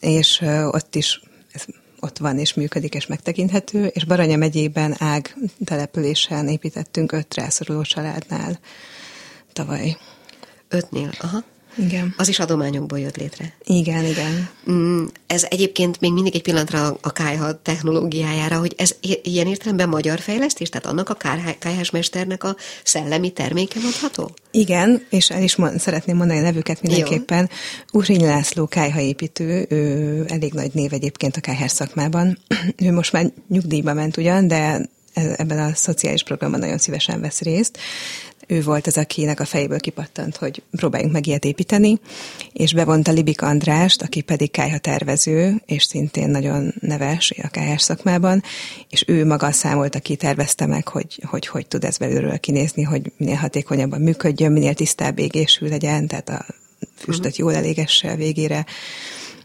és ott is ez ott van és működik és megtekinthető, és Baranya megyében ág településen építettünk öt rászoruló családnál tavaly. Ötnél, aha. Igen. Az is adományokból jött létre. Igen, igen. Mm, ez egyébként még mindig egy pillanatra a kájha technológiájára, hogy ez ilyen értelemben magyar fejlesztés, tehát annak a kájhásmesternek a szellemi terméke mondható? Igen, és el is mond, szeretném mondani a nevüket mindenképpen. Uzsiny László kájhaépítő, ő elég nagy név egyébként a kájhás szakmában. (clears throat) ő most már nyugdíjba ment ugyan, de ebben a szociális programban nagyon szívesen vesz részt, ő volt az, akinek a fejéből kipattant, hogy próbáljunk meg ilyet építeni, és bevonta Libik Andrást, aki pedig kájha tervező, és szintén nagyon neves a kájhás szakmában, és ő maga számolta ki, tervezte meg, hogy, hogy hogy tud ez belülről kinézni, hogy minél hatékonyabban működjön, minél tisztább égésű legyen, tehát a füstöt jól elégesse a végére,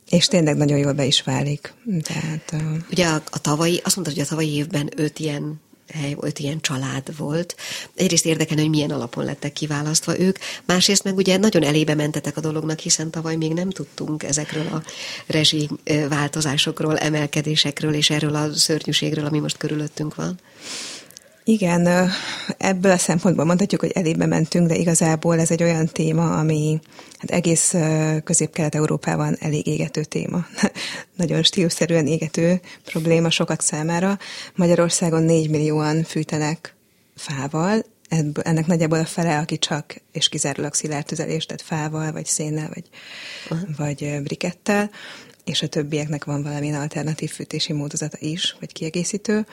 és tényleg nagyon jól be is válik. Tehát. Ugye a, a tavalyi, azt mondta, hogy a tavalyi évben öt ilyen hely volt, ilyen család volt. Egyrészt érdekel, hogy milyen alapon lettek kiválasztva ők, másrészt meg ugye nagyon elébe mentetek a dolognak, hiszen tavaly még nem tudtunk ezekről a rezsi változásokról, emelkedésekről és erről a szörnyűségről, ami most körülöttünk van. Igen, ebből a szempontból mondhatjuk, hogy elébe mentünk, de igazából ez egy olyan téma, ami hát egész közép-kelet-európában elég égető téma. (laughs) Nagyon stílusszerűen égető probléma sokak számára. Magyarországon 4 millióan fűtenek fával, ebből, ennek nagyjából a fele, aki csak és kizárólag szilárd tüzelés, tehát fával, vagy szénnel, vagy, uh-huh. vagy brikettel, és a többieknek van valamilyen alternatív fűtési módozata is, vagy kiegészítő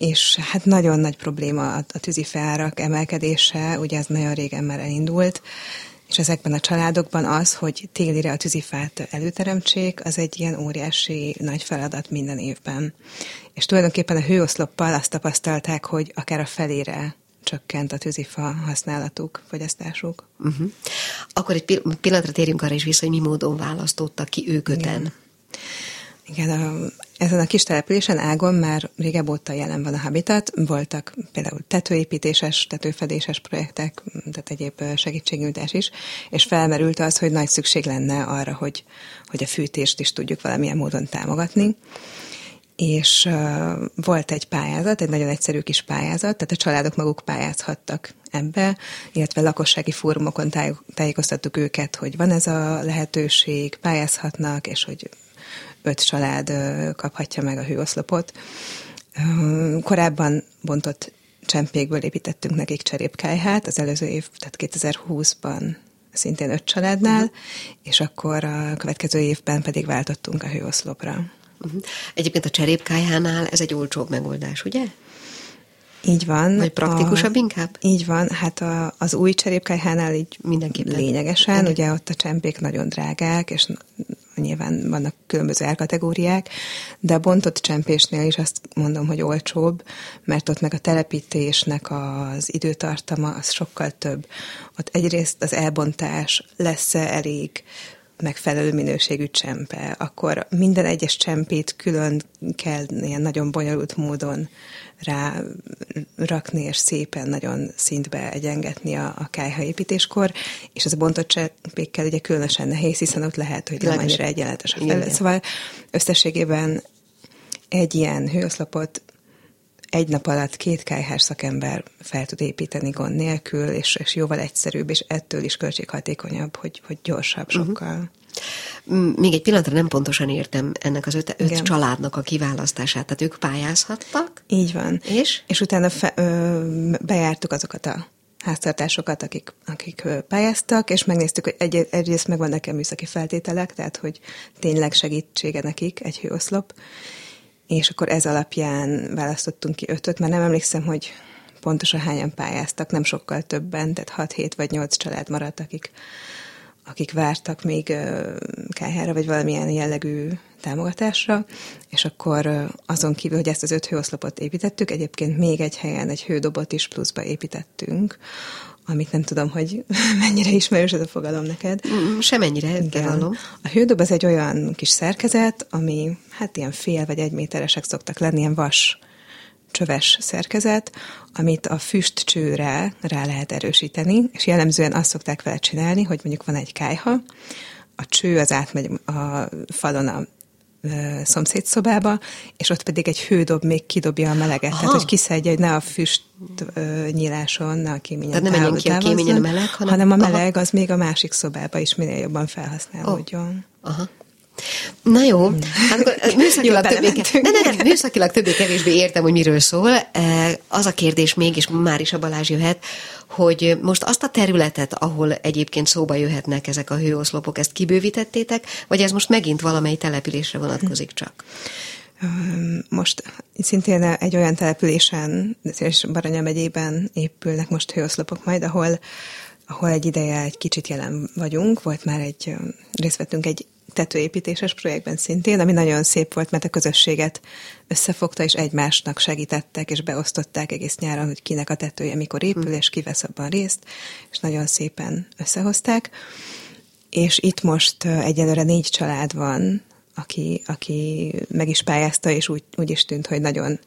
és hát nagyon nagy probléma a, tűzifárak emelkedése, ugye ez nagyon régen már elindult, és ezekben a családokban az, hogy télire a tűzifát előteremtsék, az egy ilyen óriási nagy feladat minden évben. És tulajdonképpen a hőoszloppal azt tapasztalták, hogy akár a felére csökkent a tűzifa használatuk, fogyasztásuk. Uh-huh. Akkor egy pillanatra térjünk arra is vissza, hogy mi módon választottak ki őköten. Igen. Igen, a, ezen a kis településen ágon már régebb óta jelen van a Habitat, voltak például tetőépítéses, tetőfedéses projektek, tehát egyéb segítségnyújtás is, és felmerült az, hogy nagy szükség lenne arra, hogy, hogy a fűtést is tudjuk valamilyen módon támogatni. És uh, volt egy pályázat, egy nagyon egyszerű kis pályázat, tehát a családok maguk pályázhattak ebbe, illetve lakossági fórumokon táj, tájékoztattuk őket, hogy van ez a lehetőség, pályázhatnak, és hogy öt család kaphatja meg a hőoszlopot. Korábban bontott csempékből építettünk nekik cserépkályhát, az előző év, tehát 2020-ban szintén öt családnál, uh-huh. és akkor a következő évben pedig váltottunk a hőoszlopra. Uh-huh. Egyébként a cserépkályhánál ez egy olcsóbb megoldás, ugye? Így van. Vagy praktikusabb a, inkább? Így van, hát a, az új cserépkályhánál így mindenképpen lényegesen, Igen. ugye ott a csempék nagyon drágák, és nyilván vannak különböző árkategóriák, de a bontott csempésnél is azt mondom, hogy olcsóbb, mert ott meg a telepítésnek az időtartama az sokkal több. Ott egyrészt az elbontás lesz-e elég megfelelő minőségű csempe, akkor minden egyes csempét külön kell ilyen nagyon bonyolult módon rá rakni, és szépen nagyon szintbe egyengetni a, a kájha építéskor, és az a bontott csempékkel ugye különösen nehéz, hiszen ott lehet, hogy nem annyira egyenletes a felület. Szóval összességében egy ilyen hőoszlopot egy nap alatt két kájhás szakember fel tud építeni gond nélkül, és, és jóval egyszerűbb, és ettől is költséghatékonyabb, hogy, hogy gyorsabb uh-huh. Még egy pillanatra nem pontosan értem ennek az öt, öt családnak a kiválasztását. Tehát ők pályázhattak? Így van. És? És utána fe, ö, bejártuk azokat a háztartásokat, akik, akik pályáztak, és megnéztük, hogy egy, egyrészt megvannak-e műszaki feltételek, tehát hogy tényleg segítsége nekik egy hőoszlop, és akkor ez alapján választottunk ki ötöt, mert nem emlékszem, hogy pontosan hányan pályáztak, nem sokkal többen, tehát 6-7 vagy 8 család maradt, akik, akik vártak még kájhára, vagy valamilyen jellegű támogatásra, és akkor azon kívül, hogy ezt az öt hőoszlopot építettük, egyébként még egy helyen egy hődobot is pluszba építettünk, amit nem tudom, hogy (laughs) mennyire ismerős ez a fogalom neked. Mm, semennyire, Igen. A hődob az egy olyan kis szerkezet, ami hát ilyen fél vagy egy méteresek szoktak lenni, ilyen vas csöves szerkezet, amit a füstcsőre rá lehet erősíteni, és jellemzően azt szokták vele csinálni, hogy mondjuk van egy kájha, a cső az átmegy a falon a szomszéd szobába, és ott pedig egy hődob még kidobja a meleget, Aha. tehát hogy kiszedje, hogy ne a füst nyíláson, ne a kéményen Tehát nem menjen ki a kéményen a meleg, hanem, hanem a meleg Aha. az még a másik szobába is minél jobban felhasználódjon. Oh. Aha. Na jó, hát akkor műszakilag többé, ne, ne, ne, műszakilag többé-kevésbé értem, hogy miről szól. Az a kérdés még, és már is a Balázs jöhet, hogy most azt a területet, ahol egyébként szóba jöhetnek ezek a hőoszlopok, ezt kibővítettétek, vagy ez most megint valamely településre vonatkozik csak? Most szintén egy olyan településen, és Baranya megyében épülnek most hőoszlopok majd, ahol ahol egy ideje egy kicsit jelen vagyunk, volt már egy, részt vettünk egy tetőépítéses projektben szintén, ami nagyon szép volt, mert a közösséget összefogta, és egymásnak segítettek, és beosztották egész nyáron, hogy kinek a tetője mikor épül, és ki vesz abban részt, és nagyon szépen összehozták. És itt most egyelőre négy család van, aki, aki meg is pályázta, és úgy, úgy is tűnt, hogy nagyon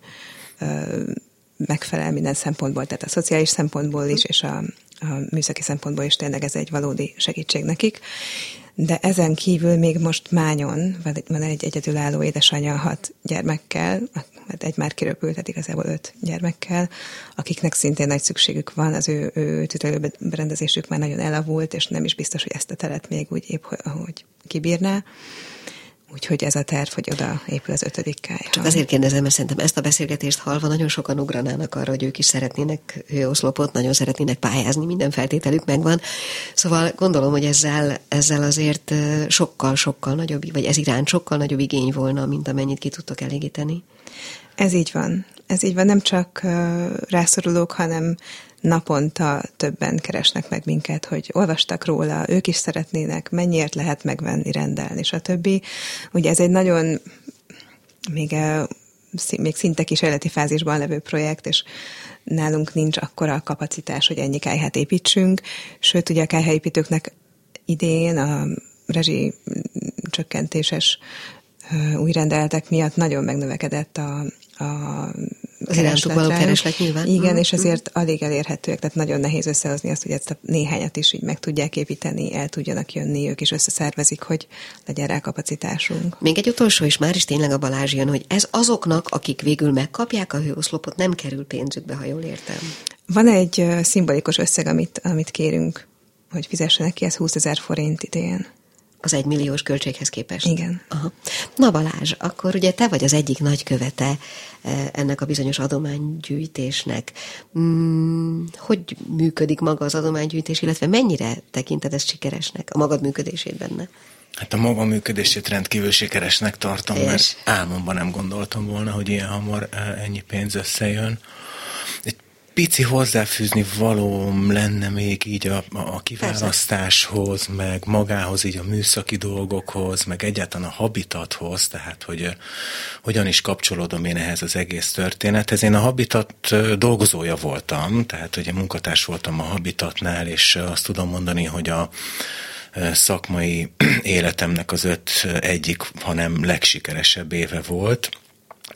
ö, megfelel minden szempontból, tehát a szociális szempontból is, és a, a műszaki szempontból is tényleg ez egy valódi segítség nekik de ezen kívül még most Mányon van egy egyedülálló édesanyja hat gyermekkel, mert egy már kiröpült, igazából öt gyermekkel, akiknek szintén nagy szükségük van, az ő, ő tütelőberendezésük már nagyon elavult, és nem is biztos, hogy ezt a teret még úgy épp, hogy kibírná. Úgyhogy ez a terv, hogy oda épül az ötödik kájha. Csak azért kérdezem, mert szerintem ezt a beszélgetést hallva nagyon sokan ugranának arra, hogy ők is szeretnének hőoszlopot, nagyon szeretnének pályázni, minden feltételük megvan. Szóval gondolom, hogy ezzel, ezzel azért sokkal-sokkal nagyobb, vagy ez iránt sokkal nagyobb igény volna, mint amennyit ki tudtok elégíteni. Ez így van. Ez így van, nem csak rászorulók, hanem naponta többen keresnek meg minket, hogy olvastak róla, ők is szeretnének, mennyiért lehet megvenni, rendelni, stb. Ugye ez egy nagyon még, még szinte kísérleti fázisban levő projekt, és nálunk nincs akkora kapacitás, hogy ennyi kájhát építsünk, sőt, ugye a kájhaépítőknek idén a rezsi csökkentéses új rendeletek miatt nagyon megnövekedett a, a az irántuk való kereslet nyilván. Igen, és ezért alig elérhetőek, tehát nagyon nehéz összehozni azt, hogy ezt a néhányat is így meg tudják építeni, el tudjanak jönni, ők is összeszervezik, hogy legyen rá kapacitásunk. Még egy utolsó, és már is tényleg a Balázs jön, hogy ez azoknak, akik végül megkapják a hőoszlopot, nem kerül pénzükbe, ha jól értem. Van egy szimbolikus összeg, amit, amit kérünk, hogy fizessenek ki, ez 20 ezer forint idén. Az egymilliós költséghez képest? Igen. Aha. Na Balázs, akkor ugye te vagy az egyik nagy követe eh, ennek a bizonyos adománygyűjtésnek. Hmm, hogy működik maga az adománygyűjtés, illetve mennyire tekinted ezt sikeresnek, a magad működését benne? Hát a maga működését rendkívül sikeresnek tartom, és? mert álmomban nem gondoltam volna, hogy ilyen hamar eh, ennyi pénz összejön. Pici hozzáfűzni valóm lenne még így a, a kiválasztáshoz, meg magához, így a műszaki dolgokhoz, meg egyáltalán a habitathoz, tehát hogy hogyan is kapcsolódom én ehhez az egész történethez. Én a habitat dolgozója voltam, tehát ugye munkatárs voltam a habitatnál, és azt tudom mondani, hogy a szakmai (clears throat) életemnek az öt egyik, hanem legsikeresebb éve volt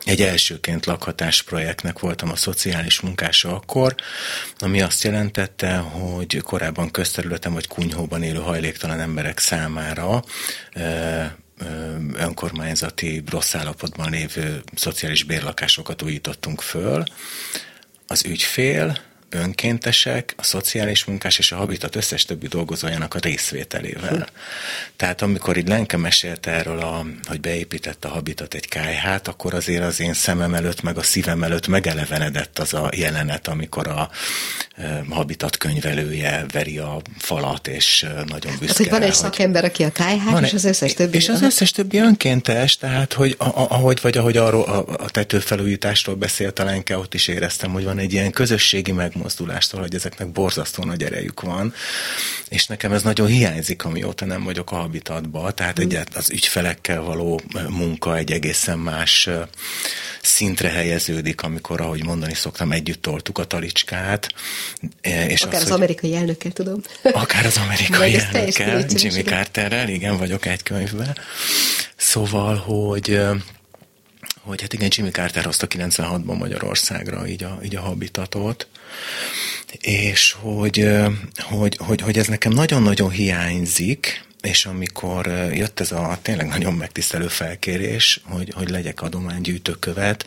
egy elsőként lakhatás projektnek voltam a szociális munkása akkor, ami azt jelentette, hogy korábban közterületem vagy kunyhóban élő hajléktalan emberek számára önkormányzati rossz állapotban lévő szociális bérlakásokat újítottunk föl. Az ügyfél önkéntesek, a szociális munkás és a habitat összes többi dolgozójának a részvételével. Hm. Tehát amikor így Lenke mesélte erről, a, hogy beépített a habitat egy kájhát, akkor azért az én szemem előtt, meg a szívem előtt megelevenedett az a jelenet, amikor a e, habitat könyvelője veri a falat, és nagyon büszke hát, hogy van egy szakember, aki a kájhát, és az összes többi. És az összes többi önkéntes, tehát hogy ahogy, vagy ahogy arról a, a tetőfelújításról beszélt a Lenke, ott is éreztem, hogy van egy ilyen közösségi megmozdulástól, hogy ezeknek borzasztó nagy erejük van, és nekem ez nagyon hiányzik, amióta nem vagyok a habitatban, tehát mm. egyet az ügyfelekkel való munka egy egészen más szintre helyeződik, amikor, ahogy mondani szoktam, együtt toltuk a talicskát. És akár az, az amerikai elnökkel, tudom. Akár az amerikai elnökkel, Jimmy Carterrel, igen, vagyok egy könyvben. Szóval, hogy hogy hát igen, Jimmy Carter hozta 96-ban Magyarországra így a, így a habitatot, és hogy, hogy, hogy, hogy ez nekem nagyon-nagyon hiányzik, és amikor jött ez a tényleg nagyon megtisztelő felkérés, hogy, hogy legyek adománygyűjtőkövet,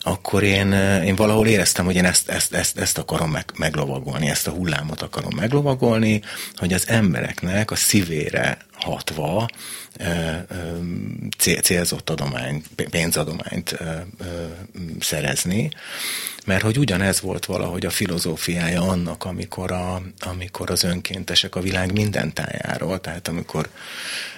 akkor én, én valahol éreztem, hogy én ezt, ezt, ezt, ezt akarom meg, meglovagolni, ezt a hullámot akarom meglovagolni, hogy az embereknek a szívére hatva célzott adomány, pénzadományt szerezni, mert hogy ugyanez volt valahogy a filozófiája annak, amikor, a, amikor az önkéntesek a világ minden tájáról, tehát amikor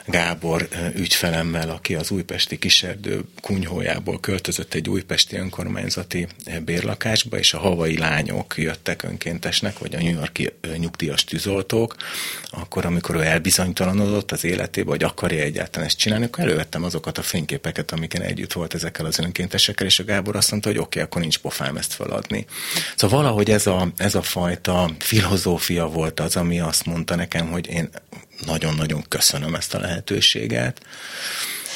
Gábor ügyfelemmel, aki az újpesti kiserdő kunyhójából költözött egy újpesti önkormányzati bérlakásba, és a havai lányok jöttek önkéntesnek, vagy a New Yorki nyugdíjas tűzoltók, akkor, amikor ő elbizonytalanodott az életébe, hogy akarja egyáltalán ezt csinálni, akkor elővettem azokat a fényképeket, amiken együtt volt ezekkel az önkéntesekkel, és a Gábor azt mondta, hogy oké, okay, akkor nincs pofám ezt feladni. Szóval valahogy ez a, ez a fajta filozófia volt az, ami azt mondta nekem, hogy én nagyon-nagyon köszönöm ezt a lehetőséget.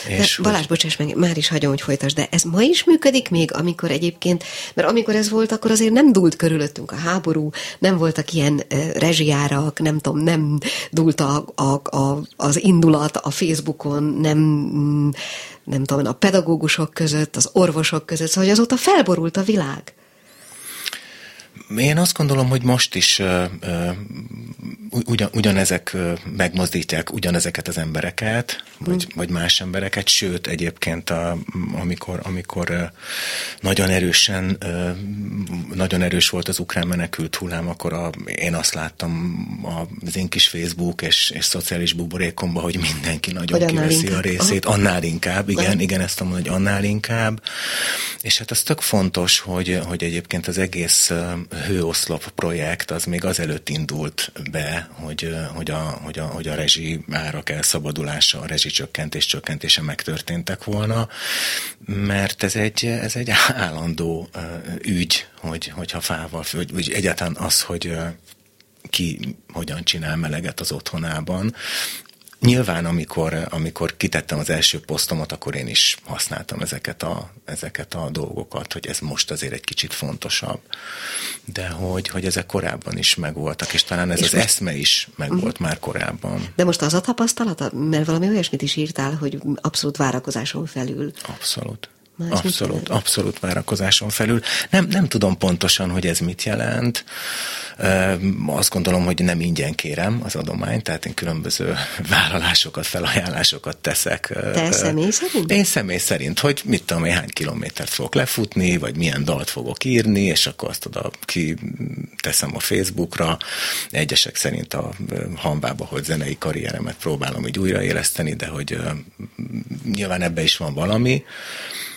És de, Balázs, bocsáss meg, már is hagyom, hogy folytasd, de ez ma is működik még, amikor egyébként, mert amikor ez volt, akkor azért nem dúlt körülöttünk a háború, nem voltak ilyen uh, rezsiárak, nem tudom, nem dúlt a, a, a, az indulat a Facebookon, nem, nem tudom, a pedagógusok között, az orvosok között, szóval hogy azóta felborult a világ. Én azt gondolom, hogy most is uh, ugyan, ugyanezek megmozdítják ugyanezeket az embereket, vagy, mm. vagy más embereket, sőt egyébként a, amikor, amikor nagyon erősen, nagyon erős volt az ukrán menekült hullám, akkor a, én azt láttam az én kis Facebook és, és szociális buborékomban, hogy mindenki nagyon hogy kiveszi a részét, Aha. annál inkább, igen, Nem. igen, ezt mondom, hogy annál inkább, és hát az tök fontos, hogy, hogy egyébként az egész hőoszlop projekt az még azelőtt indult be, hogy, hogy, a, hogy, a, hogy a rezsi árak elszabadulása, a rezsicsökkentés csökkentése megtörténtek volna, mert ez egy, ez egy állandó ügy, hogy, hogyha fával, vagy, vagy egyáltalán az, hogy ki hogyan csinál meleget az otthonában, Nyilván, amikor, amikor kitettem az első posztomat, akkor én is használtam ezeket a, ezeket a dolgokat, hogy ez most azért egy kicsit fontosabb. De hogy, hogy ezek korábban is megvoltak, és talán ez és az most... eszme is megvolt uh-huh. már korábban. De most az a tapasztalata, mert valami olyasmit is írtál, hogy abszolút várakozáson felül. Abszolút. Más abszolút, abszolút várakozáson felül. Nem, nem tudom pontosan, hogy ez mit jelent. Azt gondolom, hogy nem ingyen kérem az adományt, tehát én különböző (laughs) vállalásokat, felajánlásokat teszek. Te személy szerint? Én személy szerint, hogy mit tudom én, hány kilométert fogok lefutni, vagy milyen dalt fogok írni, és akkor azt oda ki teszem a Facebookra. Egyesek szerint a hambába, hogy zenei karrieremet próbálom így újraéleszteni, de hogy nyilván ebbe is van valami.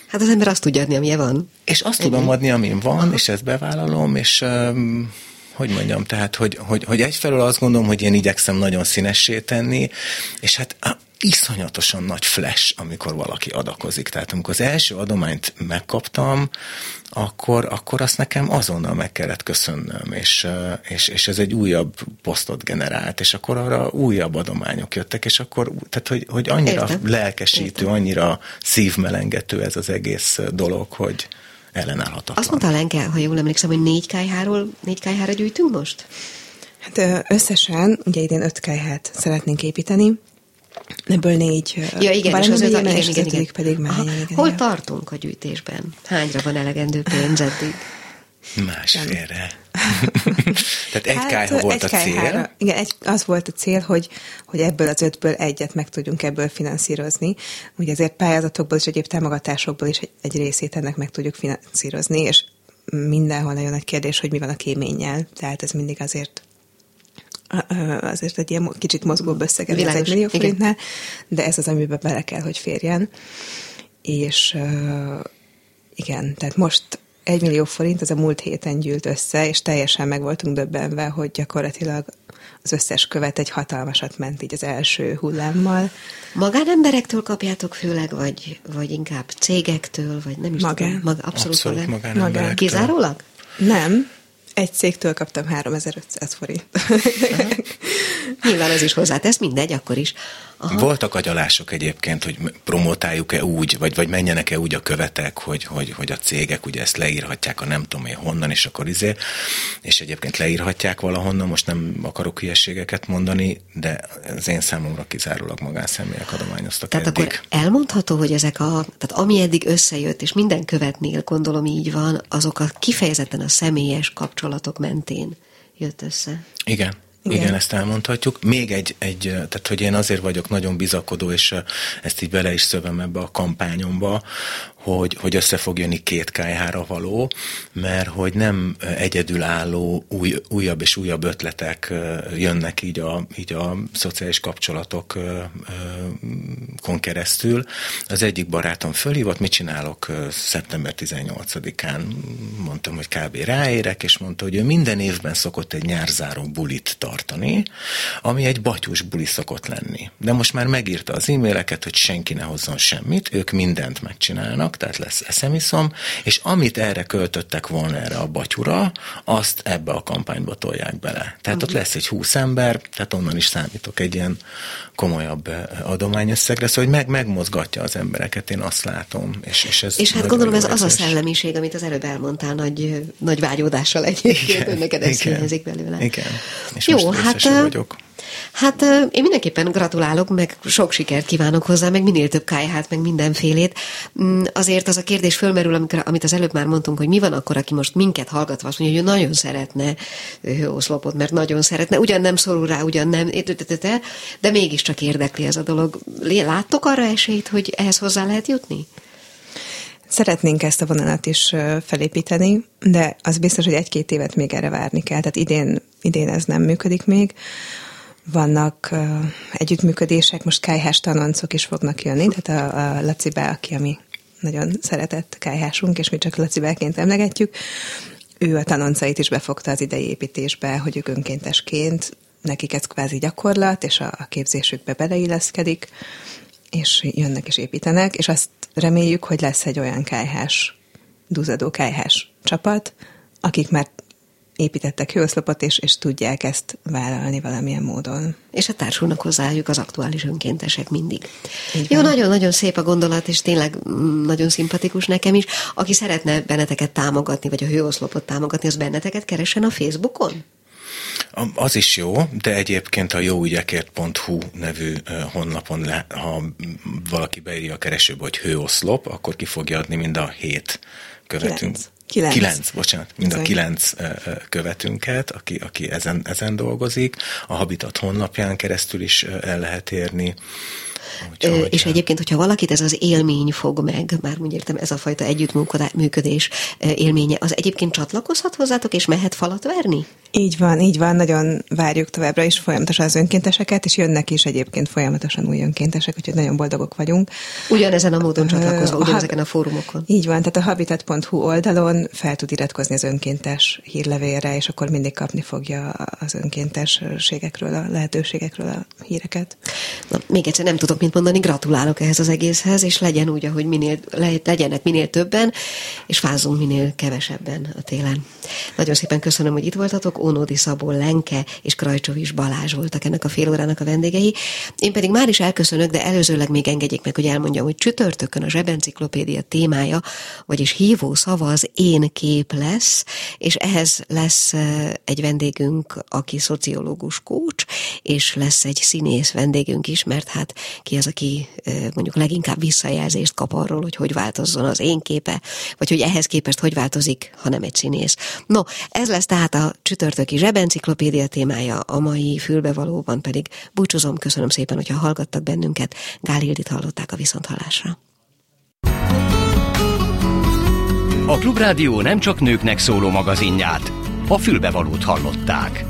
Hát az ember azt tudja adni, amilyen van. És azt Ennyi. tudom adni, amin van, és ezt bevállalom, és um, hogy mondjam, tehát, hogy, hogy, hogy egyfelől azt gondolom, hogy én igyekszem nagyon színessé tenni, és hát iszonyatosan nagy flash, amikor valaki adakozik. Tehát amikor az első adományt megkaptam, akkor, akkor azt nekem azonnal meg kellett köszönnöm, és, és, és ez egy újabb posztot generált, és akkor arra újabb adományok jöttek, és akkor, tehát hogy, hogy annyira Értem. lelkesítő, Értem. annyira szívmelengető ez az egész dolog, hogy ellenállhatatlan. Azt mondta Lenke, ha jól emlékszem, hogy négy kájháról, négy kájhára gyűjtünk most? Hát összesen, ugye idén öt kájhát szeretnénk építeni, Ebből négy. Ja, igen, és az, öt, igen, igen, igen, igen. pedig már. Aha, igen, Hol igen. tartunk a gyűjtésben? Hányra van elegendő pénz eddig? Másfélre. (laughs) Tehát egy hát, kájha volt egy a cél. Igen, egy, az volt a cél, hogy, hogy ebből az ötből egyet meg tudjunk ebből finanszírozni. Ugye ezért pályázatokból és egyéb támogatásokból is egy, egy részét ennek meg tudjuk finanszírozni, és mindenhol nagyon nagy kérdés, hogy mi van a kéménnyel. Tehát ez mindig azért azért egy ilyen kicsit mozgóbb összeg az egy millió forintnál, de ez az, amiben bele kell, hogy férjen. És igen, tehát most egy millió forint, az a múlt héten gyűlt össze, és teljesen meg voltunk döbbenve, hogy gyakorlatilag az összes követ egy hatalmasat ment így az első hullámmal. Magánemberektől kapjátok főleg, vagy, vagy inkább cégektől, vagy nem is magán. tudom. Mag, abszolút, abszolút magán. magán. Kizárólag? Nem, egy cégtől kaptam 3500 forint. Nyilván ez is hozzátesz, mindegy, akkor is. Aha. Voltak agyalások egyébként, hogy promotáljuk-e úgy, vagy, vagy menjenek-e úgy a követek, hogy, hogy, hogy a cégek ugye ezt leírhatják a nem tudom én honnan, és akkor izé, és egyébként leírhatják valahonnan, most nem akarok hülyeségeket mondani, de az én számomra kizárólag magánszemélyek adományoztak Tehát eddig. akkor elmondható, hogy ezek a, tehát ami eddig összejött, és minden követnél gondolom így van, azok a kifejezetten a személyes kapcsolatok mentén jött össze. Igen. Igen. Igen, ezt elmondhatjuk. Még egy, egy, tehát hogy én azért vagyok nagyon bizakodó, és ezt így bele is szövem ebbe a kampányomba, hogy, hogy össze fog jönni két kájhára való, mert hogy nem egyedülálló új, újabb és újabb ötletek jönnek így a, így a szociális kapcsolatokon keresztül. Az egyik barátom fölhívott, mit csinálok szeptember 18-án, mondtam, hogy kb. ráérek, és mondta, hogy ő minden évben szokott egy nyárzáró bulit tartani, ami egy batyus buli szokott lenni. De most már megírta az e-maileket, hogy senki ne hozzon semmit, ők mindent megcsinálnak, tehát lesz eszemiszom, és amit erre költöttek volna erre a batyura, azt ebbe a kampányba tolják bele. Tehát ott lesz egy húsz ember, tehát onnan is számítok egy ilyen komolyabb eh, adományösszegre, szóval hogy meg, megmozgatja az embereket, én azt látom. És, és, ez és hát gondolom ez az a szellemiség, amit az előbb elmondtál, nagy, nagy vágyódással egyébként, hogy neked ez belőle. Igen, és Jó, most hát vagyok. Hát én mindenképpen gratulálok, meg sok sikert kívánok hozzá, meg minél több kájhát, meg mindenfélét. Mm, azért az a kérdés fölmerül, amikor, amit az előbb már mondtunk, hogy mi van akkor, aki most minket hallgatva azt mondja, hogy ő nagyon szeretne hőoszlopot, mert nagyon szeretne, ugyan nem szorul rá, ugyan nem, de mégiscsak érdekli ez a dolog. Láttok arra esélyt, hogy ehhez hozzá lehet jutni? Szeretnénk ezt a vonalat is felépíteni, de az biztos, hogy egy-két évet még erre várni kell. Tehát idén, idén ez nem működik még vannak uh, együttműködések, most kájhás tanoncok is fognak jönni, tehát a, a Laci Bá, aki a mi nagyon szeretett kájhásunk, és mi csak Laci Báként emlegetjük, ő a tanoncait is befogta az idei építésbe, hogy ők önkéntesként, nekik ez kvázi gyakorlat, és a, a képzésükbe beleilleszkedik, és jönnek és építenek, és azt reméljük, hogy lesz egy olyan kájhás, duzadó kájhás csapat, akik már építettek hőoszlopot, és, és tudják ezt vállalni valamilyen módon. És a társulnak hozzájuk az aktuális önkéntesek mindig. Igen. Jó, nagyon-nagyon szép a gondolat, és tényleg mm, nagyon szimpatikus nekem is. Aki szeretne benneteket támogatni, vagy a hőoszlopot támogatni, az benneteket keressen a Facebookon? Az is jó, de egyébként a jóügyekért.hu nevű honlapon, le, ha valaki beírja a keresőbe, hogy hőoszlop, akkor ki fogja adni mind a hét követünk. Kilenc. Kilenc. kilenc bocsánat, mind a kilenc követünket, aki, aki ezen, ezen dolgozik. A Habitat honlapján keresztül is el lehet érni. Úgyhogy, és egyébként, hogyha valakit ez az élmény fog meg, már úgy értem, ez a fajta együttműködés élménye, az egyébként csatlakozhat hozzátok, és mehet falat verni? Így van, így van, nagyon várjuk továbbra is folyamatosan az önkénteseket, és jönnek is egyébként folyamatosan új önkéntesek, úgyhogy nagyon boldogok vagyunk. Ugyanezen a módon csatlakozva, ugyanezeken a fórumokon. Így van, tehát a habitat.hu oldalon fel tud iratkozni az önkéntes hírlevélre, és akkor mindig kapni fogja az önkéntességekről, a lehetőségekről a híreket. Na, még egyszer nem tudok mit mondani, gratulálok ehhez az egészhez, és legyen úgy, ahogy minél, legyenek minél többen, és fázunk minél kevesebben a télen. Nagyon szépen köszönöm, hogy itt voltatok. Ónódi Szabó Lenke és Krajcsovics Balázs voltak ennek a fél órának a vendégei. Én pedig már is elköszönök, de előzőleg még engedjék meg, hogy elmondjam, hogy csütörtökön a zsebenciklopédia témája, vagyis hívó szava az én kép lesz, és ehhez lesz egy vendégünk, aki szociológus kócs, és lesz egy színész vendégünk is, mert hát ki az, aki mondjuk leginkább visszajelzést kap arról, hogy hogy változzon az én képe, vagy hogy ehhez képest hogy változik, ha nem egy színész. No, ez lesz tehát a csütörtöki zsebenciklopédia témája, a mai fülbevalóban pedig búcsúzom, köszönöm szépen, hogyha hallgattak bennünket. Gál Hildit hallották a viszonthallásra. A Klubrádió nem csak nőknek szóló magazinját, a fülbevalót hallották.